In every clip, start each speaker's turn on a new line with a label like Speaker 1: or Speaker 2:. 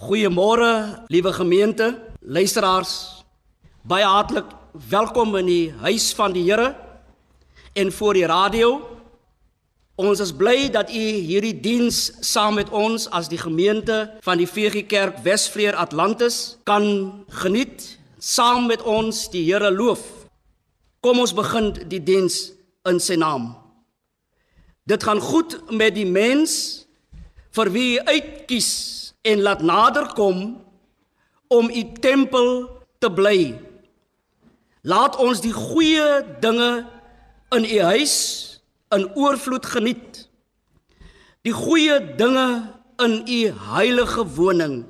Speaker 1: Goeiemôre, liewe gemeente, luisteraars. Baie hartlik welkom in die huis van die Here en voor die radio. Ons is bly dat u hierdie diens saam met ons as die gemeente van die VG Kerk Wesvleer Atlantis kan geniet, saam met ons die Here loof. Kom ons begin die diens in sy naam. Dit gaan goed met die mens vir wie u uitkies en laat naderkom om u tempel te bly. Laat ons die goeie dinge in u huis in oorvloed geniet. Die goeie dinge in u heilige woning.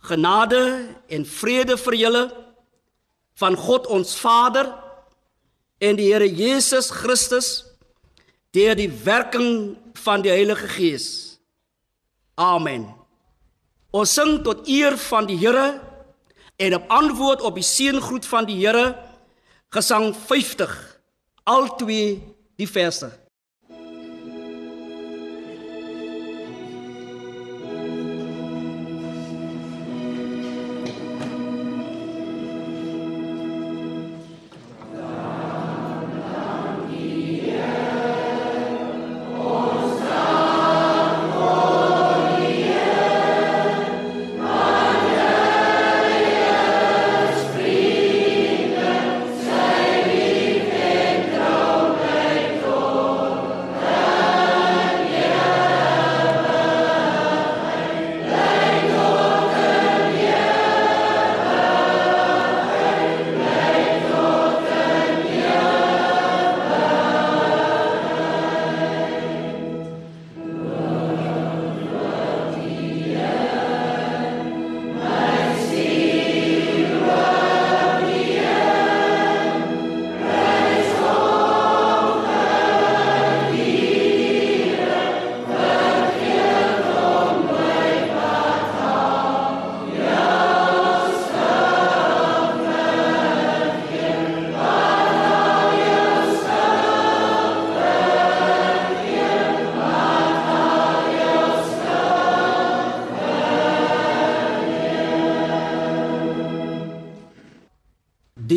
Speaker 1: Genade en vrede vir julle van God ons Vader en die Here Jesus Christus deur die werking van die Heilige Gees. Amen. Ons sing tot eer van die Here en op antwoord op die seëngroet van die Here Gesang 50 al twee die verse.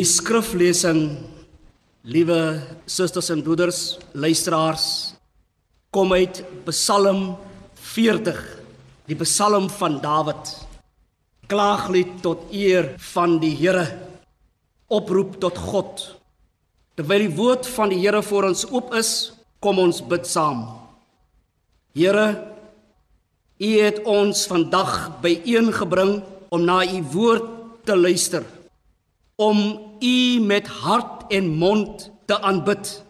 Speaker 1: Die skriflesing, liewe susters en broeders, luisteraars, kom uit Psalm 40, die Psalm van Dawid. Klaaglied tot eer van die Here. Oproep tot God. Terwyl die woord van die Here voor ons oop is, kom ons bid saam. Here, U het ons vandag byeengebring om na U woord te luister om U met hart en mond te aanbid.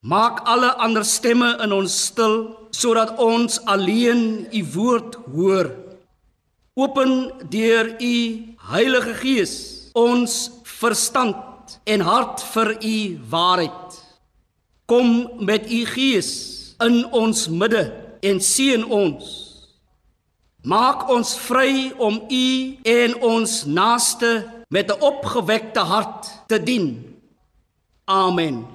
Speaker 1: Maak alle ander stemme in ons stil sodat ons alleen U woord hoor. Open deur U Heilige Gees ons verstand en hart vir U waarheid. Kom met U Gees in ons midde en seën ons. Maak ons vry om U en ons naaste met 'n opgewekte hart te dien. Amen.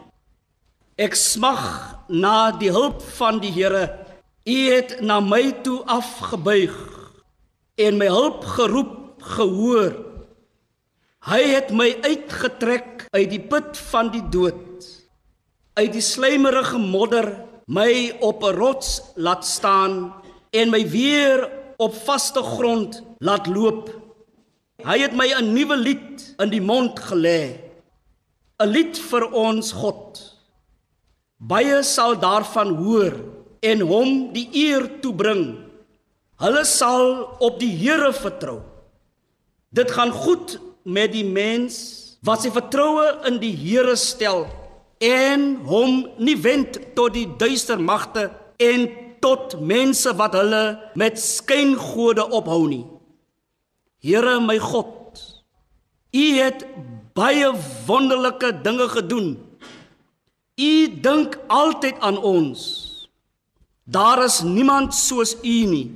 Speaker 1: Ek smag na die hulp van die Here. U het na my toe afgebuig en my hulp geroep, gehoor. Hy het my uitgetrek uit die put van die dood. Uit die slijmerige modder my op 'n rots laat staan en my weer op vaste grond laat loop. Hy het my 'n nuwe lied in die mond gelê. 'n Lied vir ons God. Baie sal daarvan hoor en hom die eer toebring. Hulle sal op die Here vertrou. Dit gaan goed met die mens wat sy vertroue in die Here stel en hom nie wend tot die duister magte en tot mense wat hulle met skyngode ophou nie. Here my God, U het baie wonderlike dinge gedoen. U dink altyd aan ons. Daar is niemand soos U nie.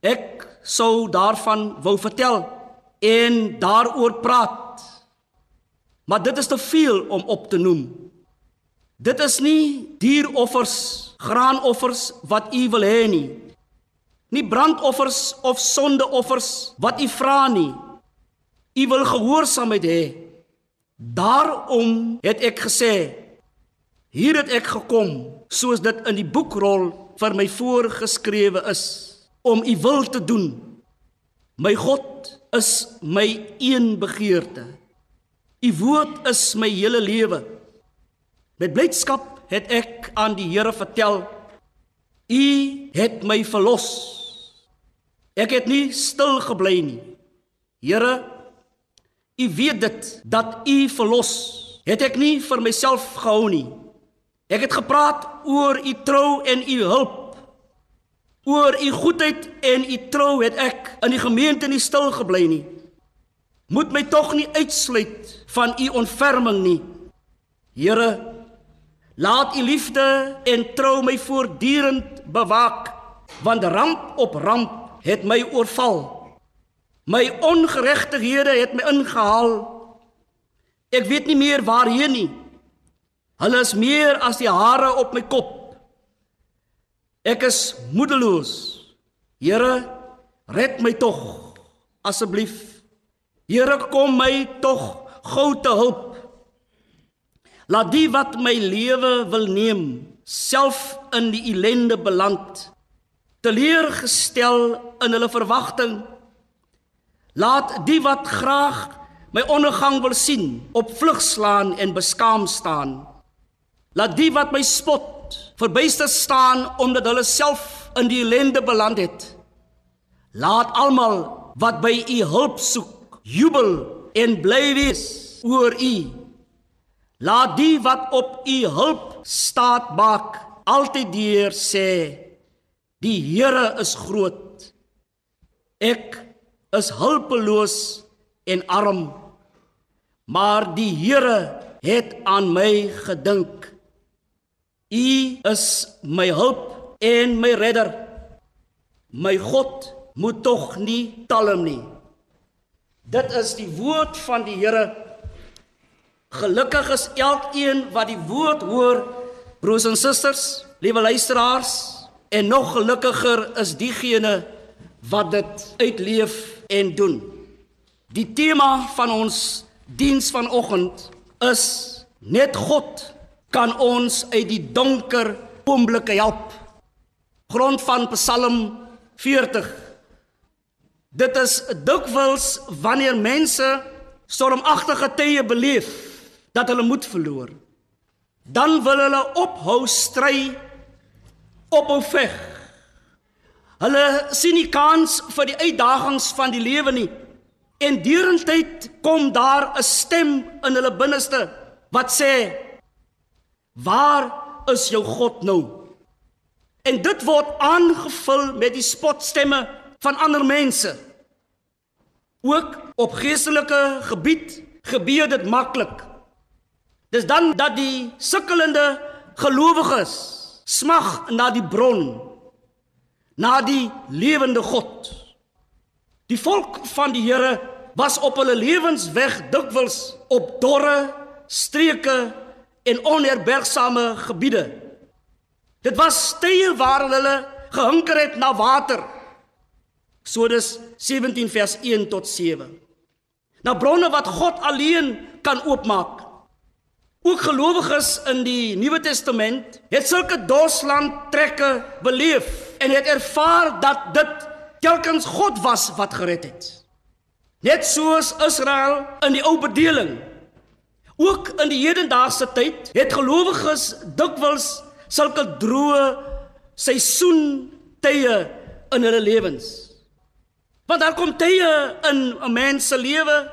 Speaker 1: Ek sou daarvan wou vertel en daaroor praat. Maar dit is te veel om op te noem. Dit is nie dieroffers, graanoffers wat U wil hê nie. Nie brandoffers of sondeoffers wat u vra nie. U wil gehoorsaamheid hê. Daarom het ek gesê, hier het ek gekom, soos dit in die boekrol vir my voorgeskrewe is, om u wil te doen. My God is my een begeerte. U woord is my hele lewe. Met blydskap het ek aan die Here vertel, U het my verlos. Ek het nie stil gebly nie. Here, U weet dit dat U verlos. Het ek nie vir myself gehou nie. Ek het gepraat oor U trou en U hulp. Oor U goedheid en U trou het ek in die gemeente nie stil gebly nie. Moet my tog nie uitsluit van U ontferming nie. Here, laat U liefde en trou my voortdurend bewaak, want ramp op ramp het my oorval. My ongeregtighede het my ingehaal. Ek weet nie meer waarheen nie. Hulle is meer as die hare op my kop. Ek is moedeloos. Here, red my tog asseblief. Here, kom my tog gou te hulp. Laat die wat my lewe wil neem, self in die ellende beland, teleurgestel in hulle verwagting Laat die wat graag my ondergang wil sien, op vlug slaan en beskaam staan. Laat die wat my spot, verbuister staan omdat hulle self in die ellende beland het. Laat almal wat by u hulp soek, jubel en bly wees oor u. Laat die wat op u hulp staat maak, altyd deur sê: Die Here is groot. Ek is hulpeloos en arm. Maar die Here het aan my gedink. U is my hulp en my redder. My God moet tog nie talm nie. Dit is die woord van die Here. Gelukkig is elkeen wat die woord hoor, broers en susters, liewe luisteraars, en nog gelukkiger is diegene wat dit uitleef en doen. Die tema van ons diens vanoggend is net God kan ons uit die donker oomblikke help. Grond van Psalm 40. Dit is dikwels wanneer mense stormagtige tye beleef dat hulle moed verloor. Dan wil hulle ophou stry, ophou veg Hulle sien nie kans vir die uitdagings van die lewe nie. En deurentyd kom daar 'n stem in hulle binneste wat sê: "Waar is jou God nou?" En dit word aangevul met die spotstemme van ander mense. Ook op geestelike gebied gebeur dit maklik. Dis dan dat die sukkelende gelowiges smag na die bron na die lewende God. Die volk van die Here was op hulle lewensweg dikwels op dorre streke en onherbergsame gebiede. Dit was tye waar hulle gehinker het na water. Eksodus 17 vers 1 tot 7. Na bronne wat God alleen kan oopmaak. Ook gelowiges in die Nuwe Testament het sulke dosland trekke beleef en het ervaar dat dit telkens God was wat gered het. Net soos Israel in die ou bedeling. Ook in die hedendaagse tyd het gelowiges dikwels sulke droë seisoen tye in hulle lewens. Want daar kom tye in 'n mens se lewe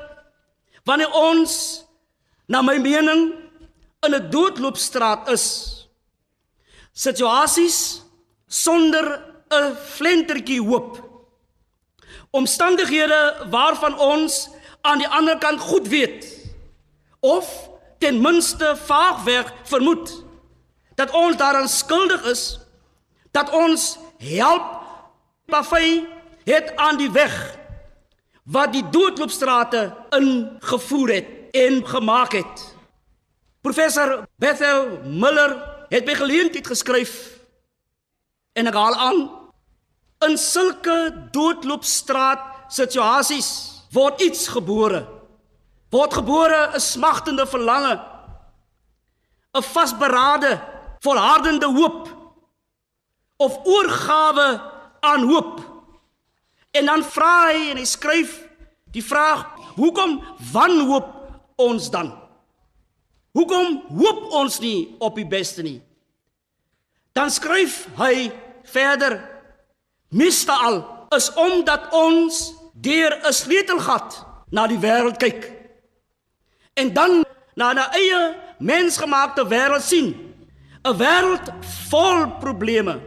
Speaker 1: wanneer ons na my mening in 'n doodloopstraat is. Situasies sonder 'n flentertjie hoop. Omstandighede waarvan ons aan die ander kant goed weet of ten minste vaagweg vermoed dat ons daaraan skuldig is dat ons help Bafy het aan die weg wat die doodloopstrate ingevoer het en gemaak het. Professor Bethel Miller het by geleentheid geskryf en ek haal aan In sulke doodloopstraat situasies word iets gebore. Word gebore 'n smagtende verlange, 'n vasberade, volhardende hoop of oorgawe aan hoop. En dan vra hy en hy skryf die vraag: Hoekom wanhoop ons dan? Hoekom hoop ons nie op die beste nie? Dan skryf hy verder: Meestal is omdat ons deur 'n sleutelgat na die wêreld kyk en dan na 'n eie mensgemaakte wêreld sien. 'n Wêreld vol probleme.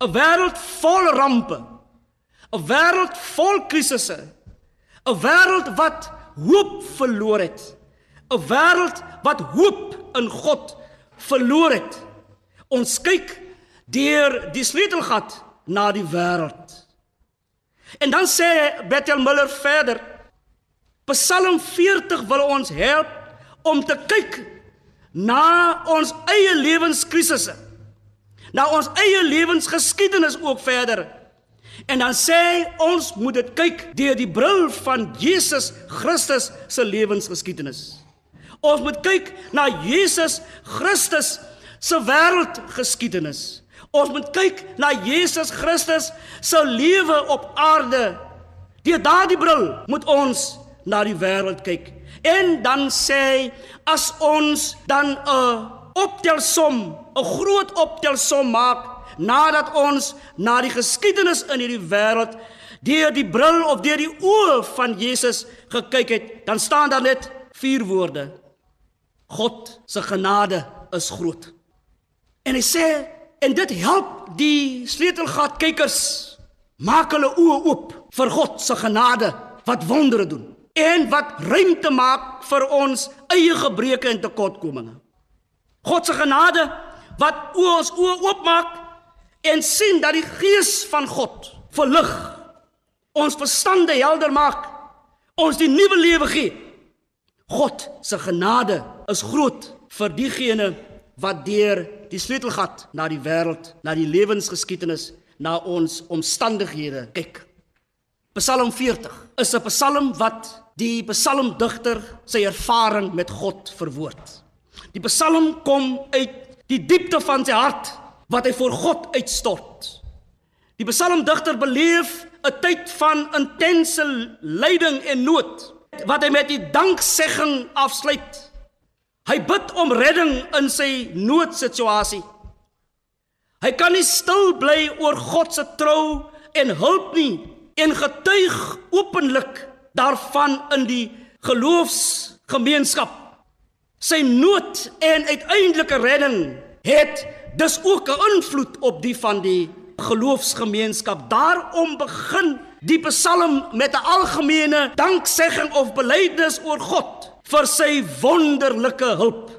Speaker 1: 'n Wêreld vol rampe. 'n Wêreld vol krisisse. 'n Wêreld wat hoop verloor het. 'n Wêreld wat hoop in God verloor het. Ons kyk deur die sleutelgat na die wêreld. En dan sê Bethel Miller verder Psalm 40 wil ons help om te kyk na ons eie lewenskrisisse. Na ons eie lewensgeskiedenis ook verder. En dan sê ons moet dit kyk deur die bril van Jesus Christus se lewensgeskiedenis. Ons moet kyk na Jesus Christus se wêreldgeskiedenis. Ons moet kyk na Jesus Christus se lewe op aarde. Deur daardie bril moet ons na die wêreld kyk. En dan sê hy as ons dan 'n optelsom, 'n groot optelsom maak nadat ons na die geskiedenis in hierdie wêreld deur die bril of deur die oë van Jesus gekyk het, dan staan daar net vier woorde. God se genade is groot. En hy sê en dit help die sleutelgat kykers maak hulle oë oop vir God se genade wat wondere doen en wat ruimte maak vir ons eie gebreke en tekortkominge. God se genade wat ons oë oopmaak en sien dat die gees van God verlig ons verstande helder maak, ons die nuwe lewe gee. God se genade is groot vir diegene wat deur die sleutelgat na die wêreld, na die lewensgeskiedenis, na ons omstandighede kyk. Psalm 40 is 'n psalm wat die psalmdigter sy ervaring met God verwoord. Die psalm kom uit die diepte van sy hart wat hy voor God uitstort. Die psalmdigter beleef 'n tyd van intense lyding en nood wat hy met die danksegging afsluit. Hy bid om redding in sy noodsituasie. Hy kan nie stil bly oor God se trou en hulp nie en getuig openlik daarvan in die geloofsgemeenskap. Sy nood en uiteindelike redding het dus ook 'n invloed op die van die geloofsgemeenskap. Daarom begin die Psalm met 'n algemene danksegging of belydenis oor God vir sy wonderlike hulp.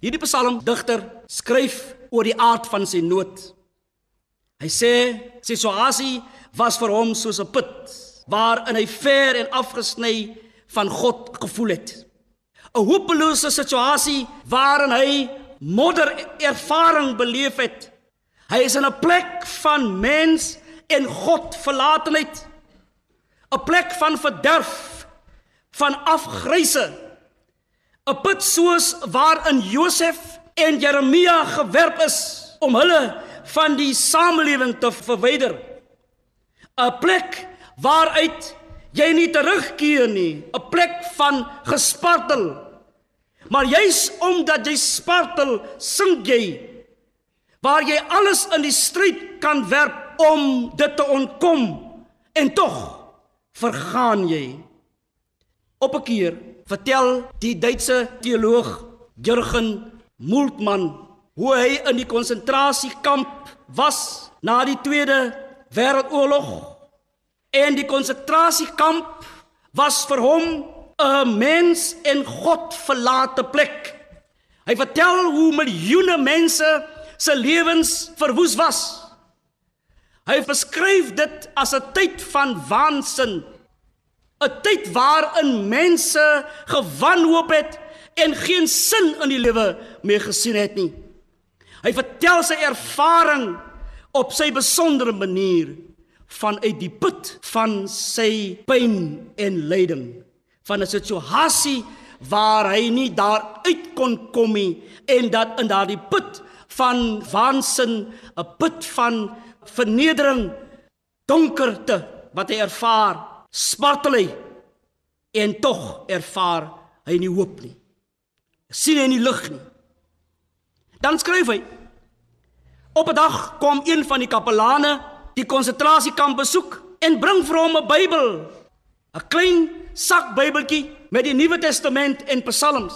Speaker 1: Hierdie Psalmdigter skryf oor die aard van sy nood. Hy sê sy situasie was vir hom soos 'n put waarin hy ver en afgesny van God gevoel het. 'n Hopelose situasie waarin hy modder ervaring beleef het. Hy is in 'n plek van mens en God verlatenheid. 'n Plek van verderf, van afgryse. 'n Put soos waarin Josef en Jeremia gewerp is om hulle van die samelewing te verwyder. 'n Plek waaruit jy nie terugkeer nie, 'n plek van gespartel. Maar juis omdat jy spartel, sink jy waar jy alles in die stryd kan werp om dit te ontkom en tog vergaan jy. Op 'n keer vertel die Duitse teoloog Jürgen Moltmann hoe hy in die konsentrasiekamp was na die Tweede Wêreldoorlog En die konsentrasiekamp was vir hom 'n mens en God verlate plek. Hy vertel hoe miljoene mense se lewens verwoes was. Hy beskryf dit as 'n tyd van waansin. 'n Tyd waarin mense gewanhoop het en geen sin in die lewe meer gesien het nie. Hy vertel sy ervaring op sy besondere manier vanuit die put van sy pyn en lyding van 'n situasie waar hy nie daar uit kon kom nie en dat in daardie put van waansin 'n put van vernedering donkerte wat hy ervaar spartel hy en tog ervaar hy nie hoop nie. Sien hy nie lig nie. Dan skryf hy op 'n dag kom een van die kapelane die konsentrasiekamp besoek en bring vir hom 'n Bybel 'n klein sak Bybeltjie met die Nuwe Testament en Psalms.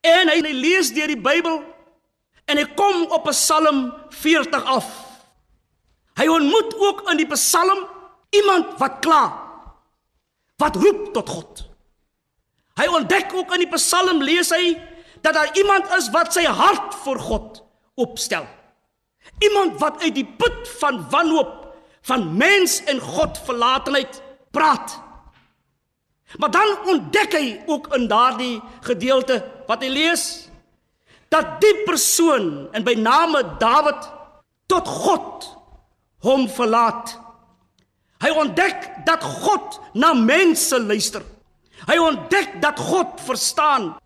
Speaker 1: En hy, hy lees deur die Bybel en hy kom op Psalm 40 af. Hy ontmoet ook in die Psalm iemand wat kla wat roep tot God hy ontdek ook in die Psalm lees hy dat daar iemand is wat sy hart vir God opstel Iemand wat uit die put van wanhoop van mens en God verlatenheid praat. Maar dan ontdek hy ook in daardie gedeelte wat hy lees dat die persoon en by name Dawid tot God hom verlaat. Hy ontdek dat God na mense luister. Hy ontdek dat God verstaan.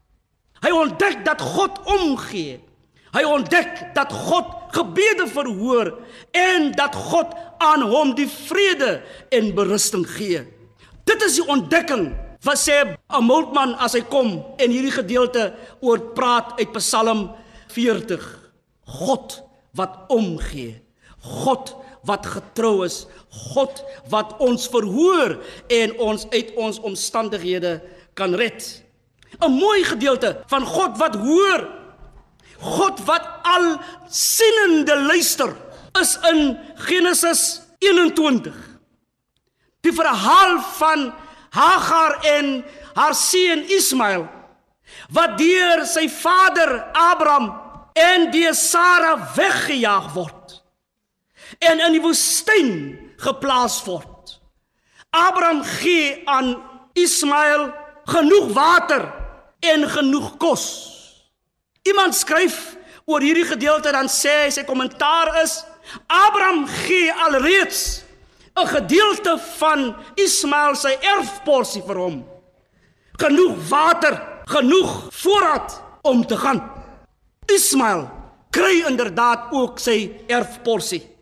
Speaker 1: Hy ontdek dat God omgee. Hy ontdek dat God gebede verhoor en dat God aan hom die vrede en berusting gee. Dit is die ontdekking wat sê 'n Moltmann as hy kom en hierdie gedeelte oor praat uit Psalm 40. God wat omgee. God wat getrou is. God wat ons verhoor en ons uit ons omstandighede kan red. 'n Mooi gedeelte van God wat hoor God wat al sienende luister is in Genesis 21. Die verhaal van Hagar en haar seun Ismael wat deur sy vader Abraham en deur Sara weggejaag word en in die woestyn geplaas word. Abraham gee aan Ismael genoeg water en genoeg kos. Iemand skryf oor hierdie gedeelte dan sê hy sy kommentaar is Abraham gee alreeds 'n gedeelte van Ismael sy erfporsie vir hom. Genoeg water, genoeg voorraad om te gaan. Ismael kry inderdaad ook sy erfporsie.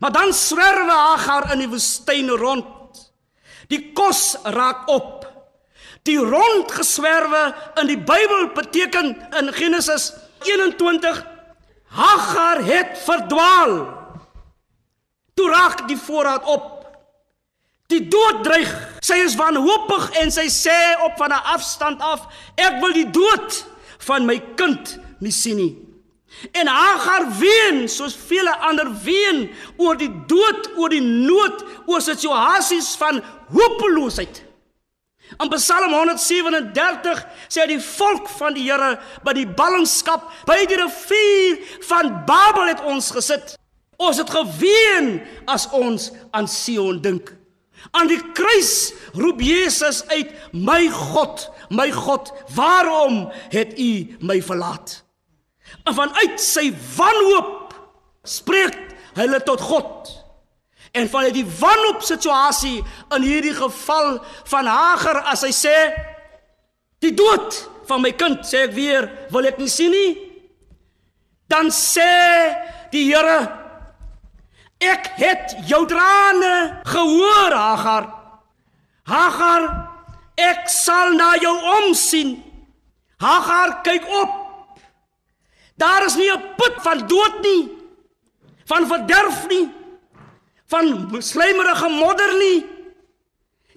Speaker 1: Maar dan swerwe Hagar in die woestyn rond. Die kos raak op. Die rondgeswerwe in die Bybel beteken in Genesis 21 Hagar het verdwaal. Toe raak die voorraad op. Die dood dreig. Sy is wanhoopig en sy sê op van 'n afstand af, ek wil die dood van my kind nie sien nie. En Hagar ween soos vele ander ween oor die dood, oor die nood, oor situasies van hopeloosheid. In Psalm 137 sê die volk van die Here by die ballingskap by die rivier van Babel het ons gesit. Ons het geween as ons aan Sion dink. Aan die kruis roep Jesus uit: "My God, my God, waarom het U my verlaat?" En vanuit sy wanhoop spreek hulle tot God. En van die wanhoop situasie in hierdie geval van Hagar as hy sê die dood van my kind sê ek weer wil ek nie sien nie. Dan sê die Here ek het jou trane gehoor Hagar. Hagar ek sal na jou omsien. Hagar kyk op daar is nie 'n put van dood nie van verderf nie van slijmerige modder nie.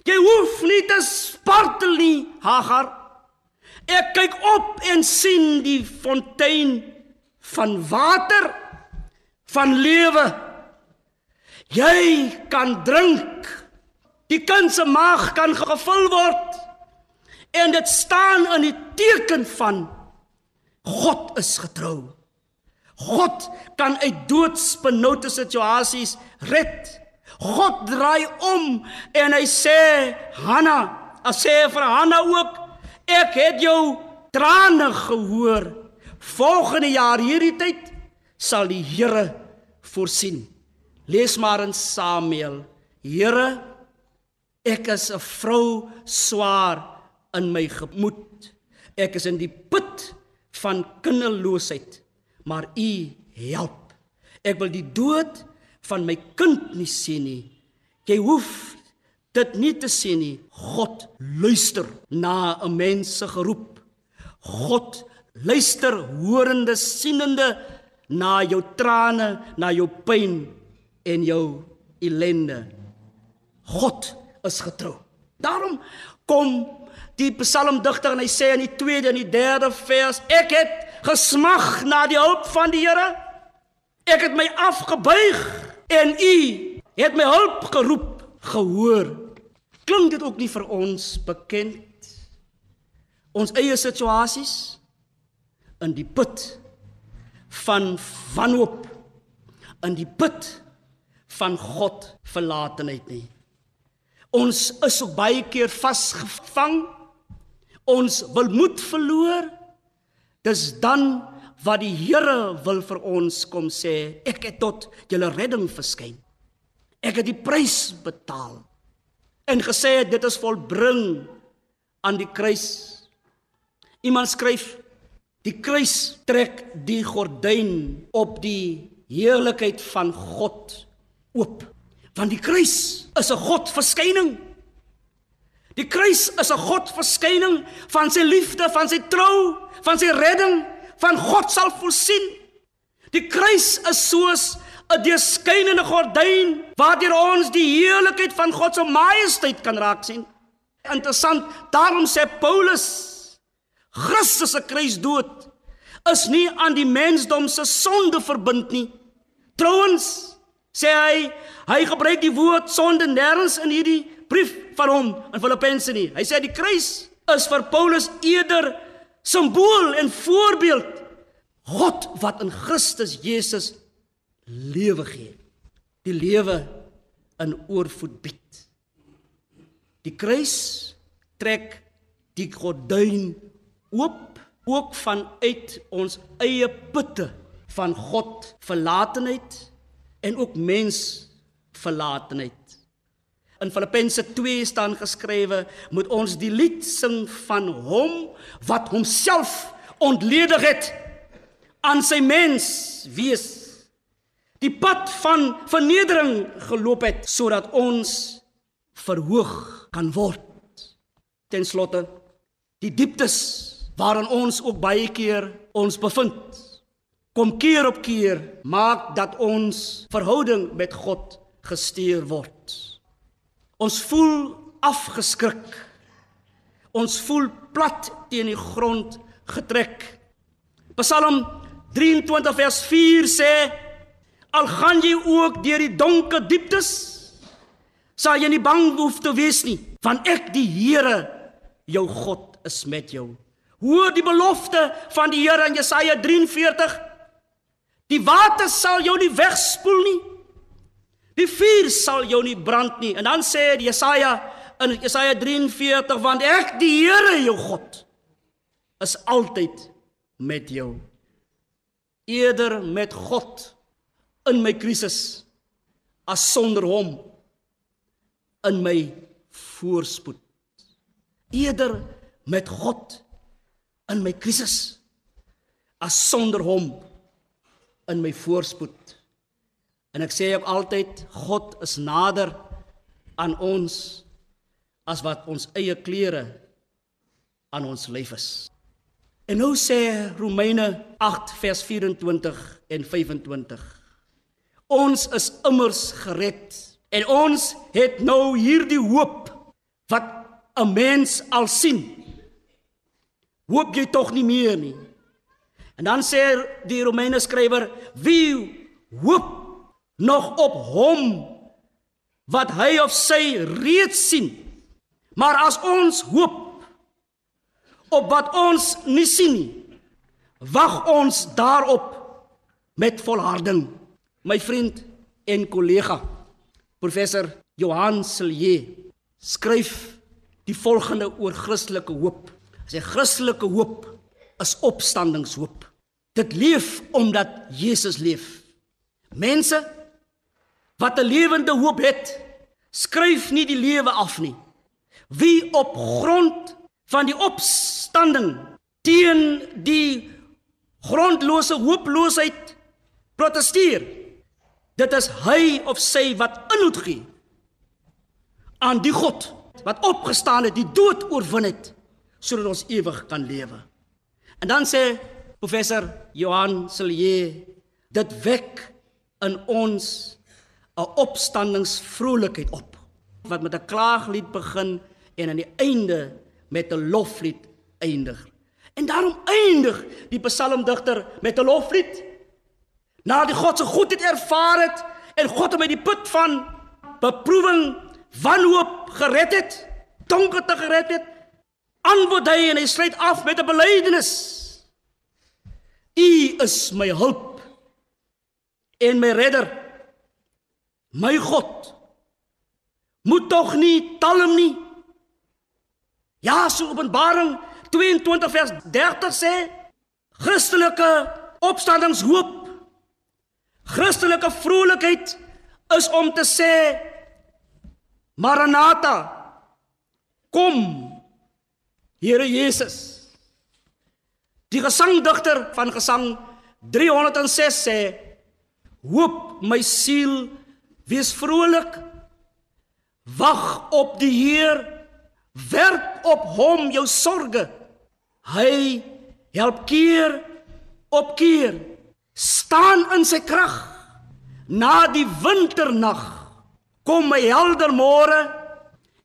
Speaker 1: Jy hoef nie te spartel nie, Hagar. Ek kyk op en sien die fontein van water van lewe. Jy kan drink. Die kind se maag kan gevul word. En dit staan in die teken van God is getrou. God kan uit doodsbenoude situasies red. God draai om en hy sê Hanna, as sê vir Hanna ook, ek het jou trane gehoor. Volgende jaar hierdie tyd sal die Here voorsien. Lees maar in Samuel. Here, ek is 'n vrou swaar in my gemoed. Ek is in die put van kinderloosheid, maar U help. Ek wil die dood van my kind nie sien nie. Jy hoef dit nie te sien nie. God luister na 'n mens se geroep. God luister horende sienende na jou trane, na jou pyn en jou ellende. God is getrou. Daarom kom die psalmdigter en hy sê in die tweede en die derde vers: Ek het gesmag na die hulp van die Here. Ek het my afgebuig en U het my hulp geroep, gehoor. Klink dit ook nie vir ons bekend? Ons eie situasies in die put van wanhoop in die put van God verlatenheid nie. Ons is ook baie keer vasgevang. Ons wil moed verloor. Dis dan wat die Here wil vir ons kom sê, ek het tot julle redding verskyn. Ek het die prys betaal en gesê dit is volbring aan die kruis. Iemand skryf die kruis trek die gordyn op die heerlikheid van God oop. Want die kruis is 'n God verskyning. Die kruis is 'n God verskyning van sy liefde, van sy trou, van sy redding, van God sal voorsien. Die kruis is soos 'n deurskynende gordyn waardeur ons die heerlikheid van God se majesteit kan raak sien. Interessant, daarom sê Paulus Christus se kruisdood is nie aan die mensdom se sonde verbind nie. Trouwens sê hy Hy gebruik die woord sonde nêrens in hierdie brief van hom in Filippense nie. Hy sê die kruis is vir Paulus eerder simbool en voorbeeld God wat in Christus Jesus lewe gee. Die lewe in oorvloed bied. Die kruis trek die gordyn oop ook vanuit ons eie putte van God verlatenheid en ook mens verlatenheid. In Filippense 2 staan geskrywe, moet ons die lied sing van hom wat homself ontledig het aan sy mens wees. Die pad van vernedering geloop het sodat ons verhoog kan word. Ten slotte, die dieptes waarin ons ook baie keer ons bevind, kom keer op keer maak dat ons verhouding met God gestuur word. Ons voel afgeskrik. Ons voel plat teen die grond getrek. Psalm 23 vers 4 sê: Al gaan jy ook deur die donker dieptes, sal jy nie bang hoef te wees nie, want ek die Here, jou God, is met jou. Hoor die belofte van die Here in Jesaja 43. Die water sal jou nie wegspoel nie. Die vuur sal jou nie brand nie. En dan sê Jesaja in Jesaja 43 want ek die Here jou God is altyd met jou. Eerder met God in my krisis as sonder hom in my voorspoed. Eerder met God in my krisis as sonder hom in my voorspoed. En ek sê ook altyd God is nader aan ons as wat ons eie klere aan ons lyf is. En nou sê Romeine 8 vers 24 en 25. Ons is immers gered en ons het nou hierdie hoop wat 'n mens al sien. Hoop jy tog nie meer nie. En dan sê die Romeine skrywer, wie hoop nog op hom wat hy of sy reeds sien. Maar as ons hoop op wat ons nie sien nie, wag ons daarop met volharding. My vriend en kollega professor Johan Silje skryf die volgende oor Christelike hoop. Hy sê Christelike hoop is opstandingshoop. Dit leef omdat Jesus leef. Mense wat 'n lewende hoop het, skryf nie die lewe af nie. Wie op grond van die opstanding teen die grondlose hooploosheid protesteer, dit is hy of sy wat inhoud gee aan die God wat opgestaan het, die dood oorwin het sodat ons ewig kan lewe. En dan sê professor Johan Silje dit wek in ons 'n opstandingsvrolikheid op wat met 'n klaaglied begin en aan die einde met 'n loflied eindig. En daarom eindig die psalmdigter met 'n loflied. Na die God se goedheid ervaar het en God hom uit die put van beproewing, wanhoop gered het, donkerte gered het, antwoord hy en hy sluit af met 'n belydenis. U is my hulp en my redder. My God moet tog nie talm nie. Ja, so Openbaring 22 vers 30 sê Christelike opstandingshoop Christelike vrolikheid is om te sê Maranatha kom Here Jesus. Die gesangdigter van gesang 306 sê: Hoop my siel, wees vrolik. Wag op die Heer, werp op hom jou sorges. Hy help keer op keer. Staan in sy krag. Na die winternag kom 'n helder môre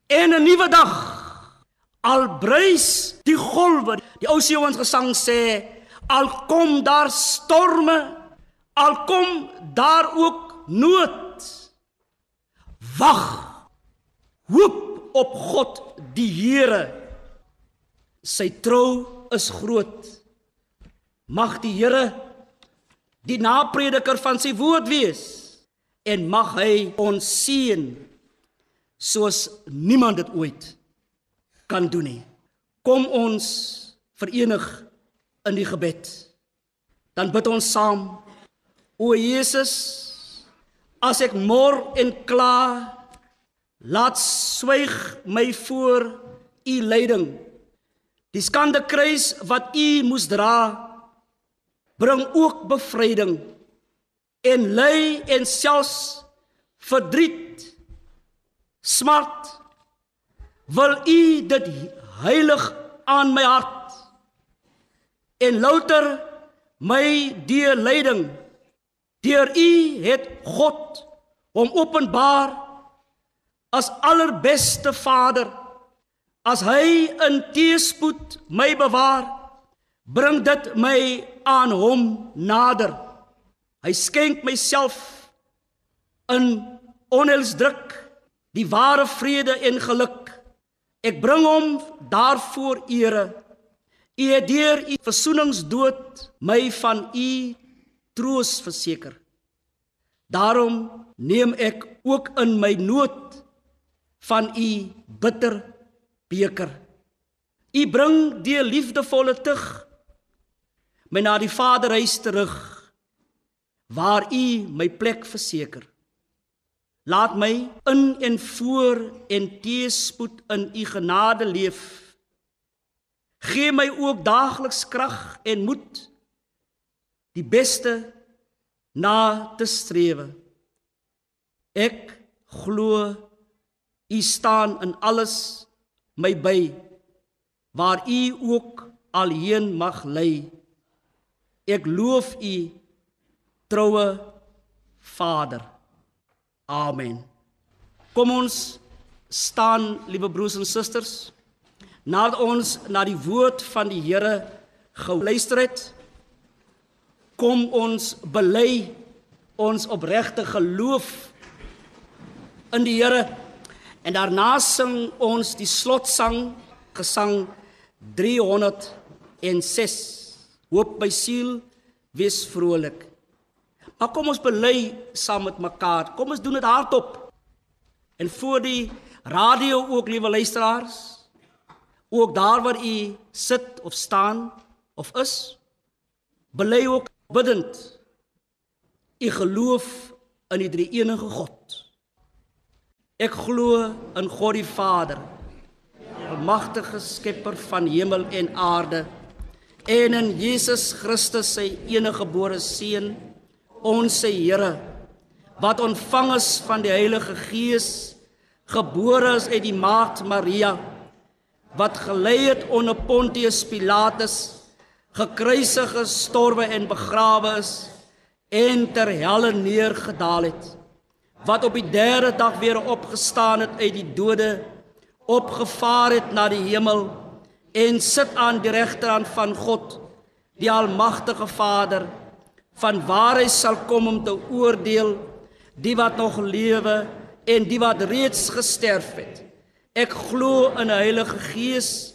Speaker 1: en 'n nuwe dag. Al bruis die golwe, die ou seuns gesang sê, al kom daar storme, al kom daar ook nood. Wag. Hoop op God, die Here. Sy trou is groot. Mag die Here die naprediker van sy woord wees en mag hy ons seën soos niemand dit ooit kan doen nie. Kom ons verenig in die gebed. Dan bid ons saam. O Jesus, as ek mor en kla, laat swyg my voor u lyding. Die skande kruis wat u moes dra, bring ook bevryding en ly en selfs verdriet smart wil u dit heilig aan my hart en louter my deur leiding deur u het God hom openbaar as allerbeste Vader. As hy in teespoed my bewaar bring dit my aan hom nader. Hy skenk myself in onheilsdruk die ware vrede en geluk. Ek bring hom daarvoor ere. U het deur u versoeningsdood my van u troos verseker. Daarom neem ek ook in my nood van u bitter beker. U bring die liefdevolle tug my na die Vaderhuis terug waar u my plek verseker. Laat my in en voor en teespoed in u genade leef. Gee my ook daagliks krag en moed die beste na te strewe. Ek glo u staan in alles my by waar u ook alheen mag lei. Ek loof u troue Vader. Amen. Kom ons staan, liewe broers en susters, nadat ons na die woord van die Here geluister het, kom ons bely ons opregte geloof in die Here en daarna sing ons die slotsang gesang 306 hoop my siel wees vrolik Maar kom ons bely saam met mekaar. Kom ons doen dit hardop. En voor die radio ook, liewe luisteraars, ook daar waar u sit of staan of is, bely ook bidend. u geloof in die drie enige God. Ek glo in God die Vader, almagtige skepper van hemel en aarde, en in Jesus Christus sy enige gebore seun, ons se Here, wat ontvang is van die Heilige Gees, gebore is uit die maagd Maria, wat gelei het onder Pontius Pilatus, gekruisig is, gestorwe en begrawe is en ter helle neergedaal het wat op die derde dag weer opgestaan het uit die dode opgevaar het na die hemel en sit aan die regterhand van God die almagtige Vader van waar hy sal kom om te oordeel die wat nog lewe en die wat reeds gesterf het. Ek glo in 'n heilige gees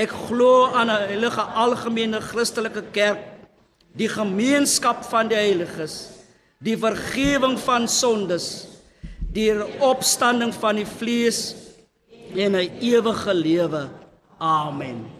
Speaker 1: ek glo aan 'n heilige algemene christelike kerk die gemeenskap van die heiliges, die vergifnis van sondes, die opstanding van die vlees en 'n ewige lewe. Amen.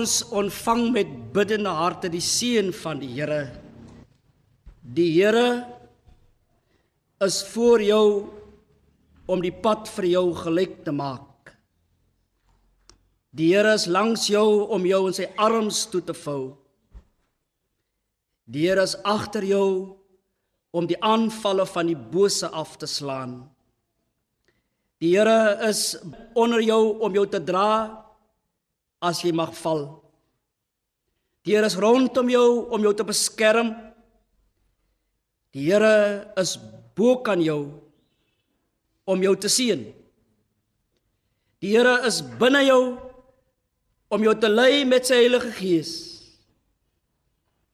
Speaker 1: Ons ontvang met biddende harte die seën van die Here. Die Here is voor jou om die pad vir jou gelyk te maak. Die Here is langs jou om jou in sy arms toe te vou. Die Here is agter jou om die aanvalle van die bose af te slaan. Die Here is onder jou om jou te dra as jy mag val. Die Here is rondom jou om jou te beskerm. Die Here is bo kan jou om jou te seën. Die Here is binne jou om jou te lei met sy Heilige Gees.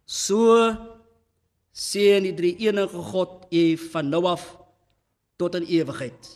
Speaker 1: So seën die drie enige God u van nou af tot in ewigheid.